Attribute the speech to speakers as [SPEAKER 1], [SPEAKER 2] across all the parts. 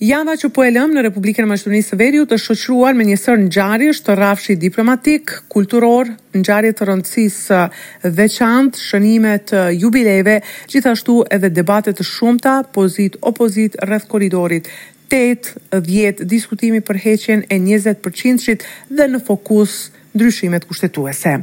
[SPEAKER 1] Java që po e lëmë në Republikën e Maqedonisë së Veriut është shoqëruar me një sërë ngjarjesh të rrafshit diplomatik, kulturor, ngjarje të rëndësisë së veçantë, shënime të jubileve, gjithashtu edhe debate të shumta, pozitë-opozitë rreth korridorit Tetë, dhjetë, Diskutimi për heqjen e njëzet përqindshit dhe në fokus ndryshimet kushtetuese.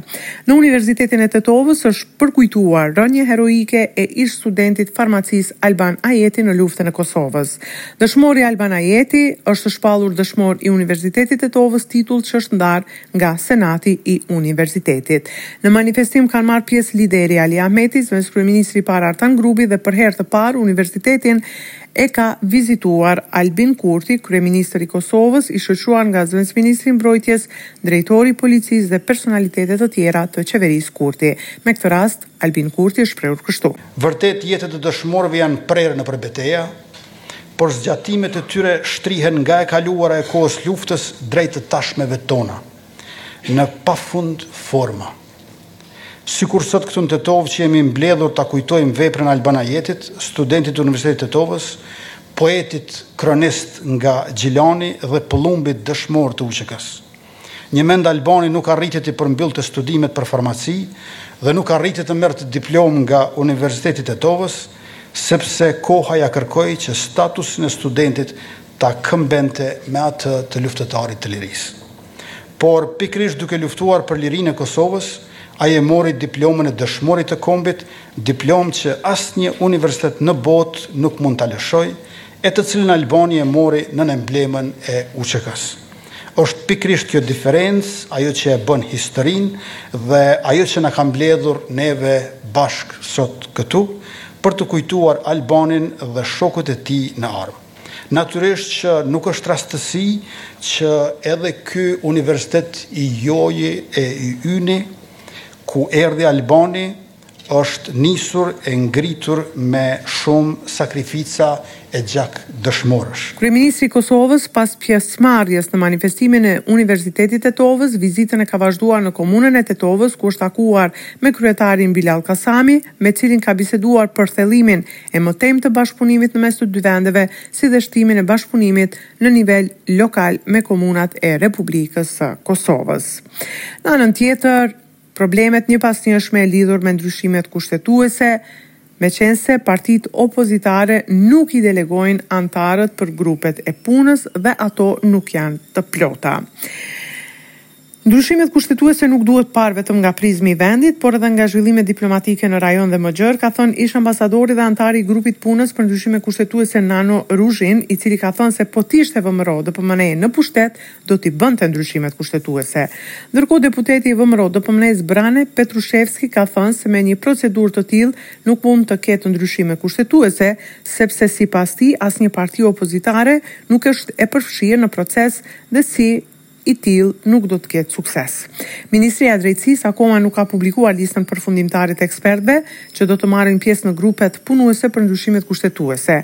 [SPEAKER 1] Në Universitetin e Tetovës është përkujtuar rënia heroike e ish-studentit farmacisë Alban Ajeti në luftën e Kosovës. Dëshmori Alban Ajeti është shpallur dëshmor i Universitetit Tetovës titull që është ndarë nga Senati i Universitetit. Në manifestim kanë marrë pjesë lideri Ali Ahmeti, zëvendëskryeministri i parë Artan Grubi dhe për herë të parë Universitetin e ka vizituar Albin Kurti, kryeministër i Kosovës, i shoqëruar nga zëvendësministri i Mbrojtjes, drejtori i Policisë dhe personalitete të tjera të qeverisë Kurti. Me këtë rast, Albin Kurti është shprehur kështu.
[SPEAKER 2] Vërtet jetët e dëshmorëve janë prerë nëpër beteja, por zgjatimet e tyre shtrihen nga e kaluara e kohës luftës drejt të tashmeve tona, në pafund forma. Sikur sot këtu në Tetovë që jemi mbledhur ta kujtojmë veprën e Alban Ajetit, studentit të Universitetit të Tetovës, poetit kronist nga Gjilani dhe pëllumbit dëshmor të UÇK-së. Njëmend Albani nuk arriti t'i përmbyllte studimet për farmaci dhe nuk arriti të merrte diplomë nga Universiteti i Tetovës, sepse koha ia kërkoi që statusin e studentit ta këmbente me atë të luftëtarit të lirisë. Por, pikërisht duke luftuar për lirinë e Kosovës, ai e mori diplomën e Dëshmorit të Kombit, diplomë që asnjë universitet në botë nuk mund ta lëshojë, e të cilën Albani e mori nën emblemën e UÇK-së. Është pikërisht kjo diferencë ajo që e bën historinë dhe ajo që na ka mbledhur neve bashkë sot këtu, për të kujtuar Albanin dhe shokët e tij në armë. Natyrisht që nuk është rastësi që edhe ky universitet i juaji e i yni, ku erdhi Albani, është nisur e ngritur me shumë sakrifica e gjak dëshmorësh.
[SPEAKER 1] Kryeministri i Kosovës pas pjesëmarrjes në manifestimin e Universitetit Tetovës, vizitën e ka vazhduar në Komunën e Tetovës, ku është takuar me kryetarin Bilall Kasami, me cilin ka biseduar për thellimin e mëtejmë të bashkëpunimit në mes të dy vendeve, si dhe shtimin e bashkëpunimit në nivel lokal me komunat e Republikës së Kosovës. Në anën tjetër, probleme të njëpasnjëshme lidhur me ndryshimet kushtetuese, meqenëse partitë opozitare nuk i delegojnë anëtarët për grupet e punës dhe ato nuk janë të plota. Ndryshimet kushtetuese nuk duhet parë vetëm nga prizmi i vendit, por edhe nga zhvillimet diplomatike në rajon dhe më gjerë, ka thënë ish-ambasadori dhe anëtari i grupit punës për ndryshime kushtetuese Nano Ruzhin, i cili ka thënë se po të ishte VMRO-DPMNE në pushtet do t'i bënte ndryshimet kushtetuese. Ndërkohë deputeti i VMRO-DPMNE-së Brane Petrushevski ka thënë se me një procedurë të tillë nuk mund të ketë ndryshime kushtetuese, sepse sipas tij asnjë parti opozitare nuk është e përfshirë në proces dhe si i tillë nuk do të ketë sukses. Ministria e Drejtësisë akoma nuk ka publikuar listën përfundimtare të ekspertëve që do të marrin pjesë në grupet punuese për ndryshimet kushtetuese.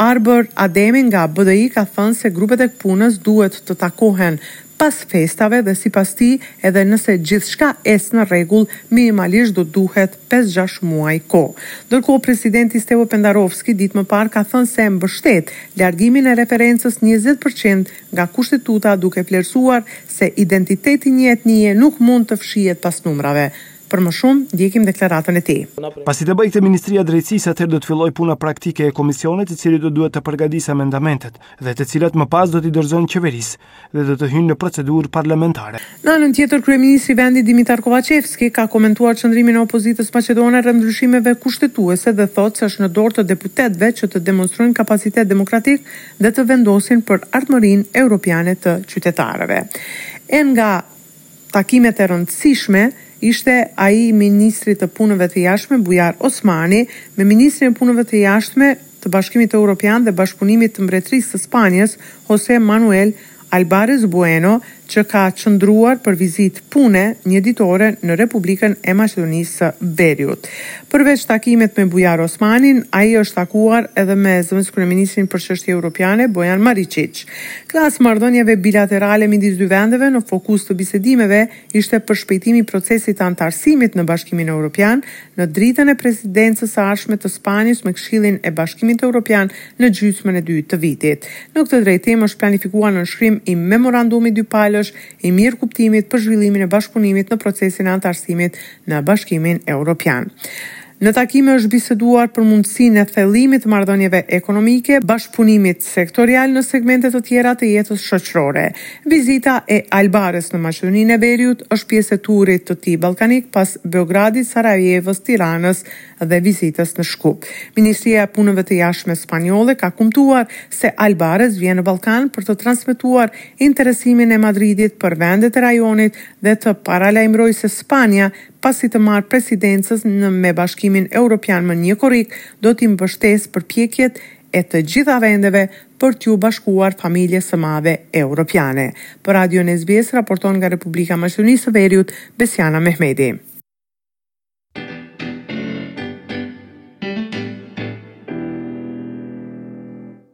[SPEAKER 1] Arbër Ademi nga BDI ka thënë se grupet e punës duhet të takohen pas festave dhe sipas tij edhe nëse gjithçka ecë në rregull minimalisht do duhet pesë-gjashtë muaj kohë. Ndërkohë presidenti Stevo Pendarovski ditë më parë ka thënë se mbështet largimin e referencës njëzet për qind nga Kushtetuta duke vlerësuar se identiteti i një etnie nuk mund të fshihet pas numrave. Për më shumë, ndjekim deklaratën e tij.
[SPEAKER 3] Pasi të bëjë këtë Ministria e Drejtësisë atëherë do të fillojë puna praktike e Komisionit i cili do duhet të përgatisë amendamentet dhe të cilat më pas do t'i dorëzojnë Qeverisë dhe do të hyjnë në procedurë parlamentare.
[SPEAKER 1] Në anën tjetër, kryeministri i vendit Dimitar Kovaçevski ka komentuar qëndrimin e opozitës maqedone rreth ndryshimeve kushtetuese dhe thotë se është në dorë të deputetëve që të demonstrojnë kapacitet demokratik dhe të vendosin për ardhmërinë europiane të qytetarëve. E nga takimet e rëndësishme ishte ai i ministrit të Punëve të Jashtme, Bujar Osmani, me ministrin e Punëve të Jashtme të Bashkimit Europian dhe Bashkëpunimit të Mbretërisë së Spanjës, Jose Manuel Albares Bueno, që ka qëndruar për vizitë pune njëditore në Republikën e Maqedonisë së Veriut. Përveç takimit me Bujar Osmanin, ai është takuar edhe me zëvendëskryeministrin për Çështje Europiane, Bojan Mariçiq. Krahas marrëdhënieve bilaterale midis dy vendeve, në fokus të bisedimeve ishte përshpejtimi i procesit të anëtarësimit në Bashkimin Europian, në dritën e presidencës së ardhshme të Spanjës me Këshillin e Bashkimit Europian në gjysmën e dytë të vitit. Në këtë drejtim është planifikuar nënshkrim i memorandumit dypalësh i mirëkuptimit për zhvillimin e bashkëpunimit në procesin e anëtarësimit në Bashkimin Europian. Në takime është biseduar për mundësinë e thellimit të marrëdhënieve ekonomike, bashkëpunimit sektorial në segmente të tjera të jetës shoqërore. Vizita e Albares në Maqedoninë e Veriut është pjesë e turit të tij ballkanik pas Beogradit, Sarajevës, Tiranës dhe vizitës në Shkup. Ministria e Punëve të Jashtme spanjolle ka kumtuar se Albares vjen në Ballkan për të transmetuar interesimin e Madridit për vendet e rajonit dhe të paralajmërojë se Spanja pasi të marrë presidencën e me Bashkimin Europian më një korrik, do t'i mbështesë përpjekjet e të gjitha vendeve për t'iu bashkuar familjes së madhe europiane. Për Radion SBS raporton nga Republika e Maqedonisë së Veriut, Besiana Mehmedi.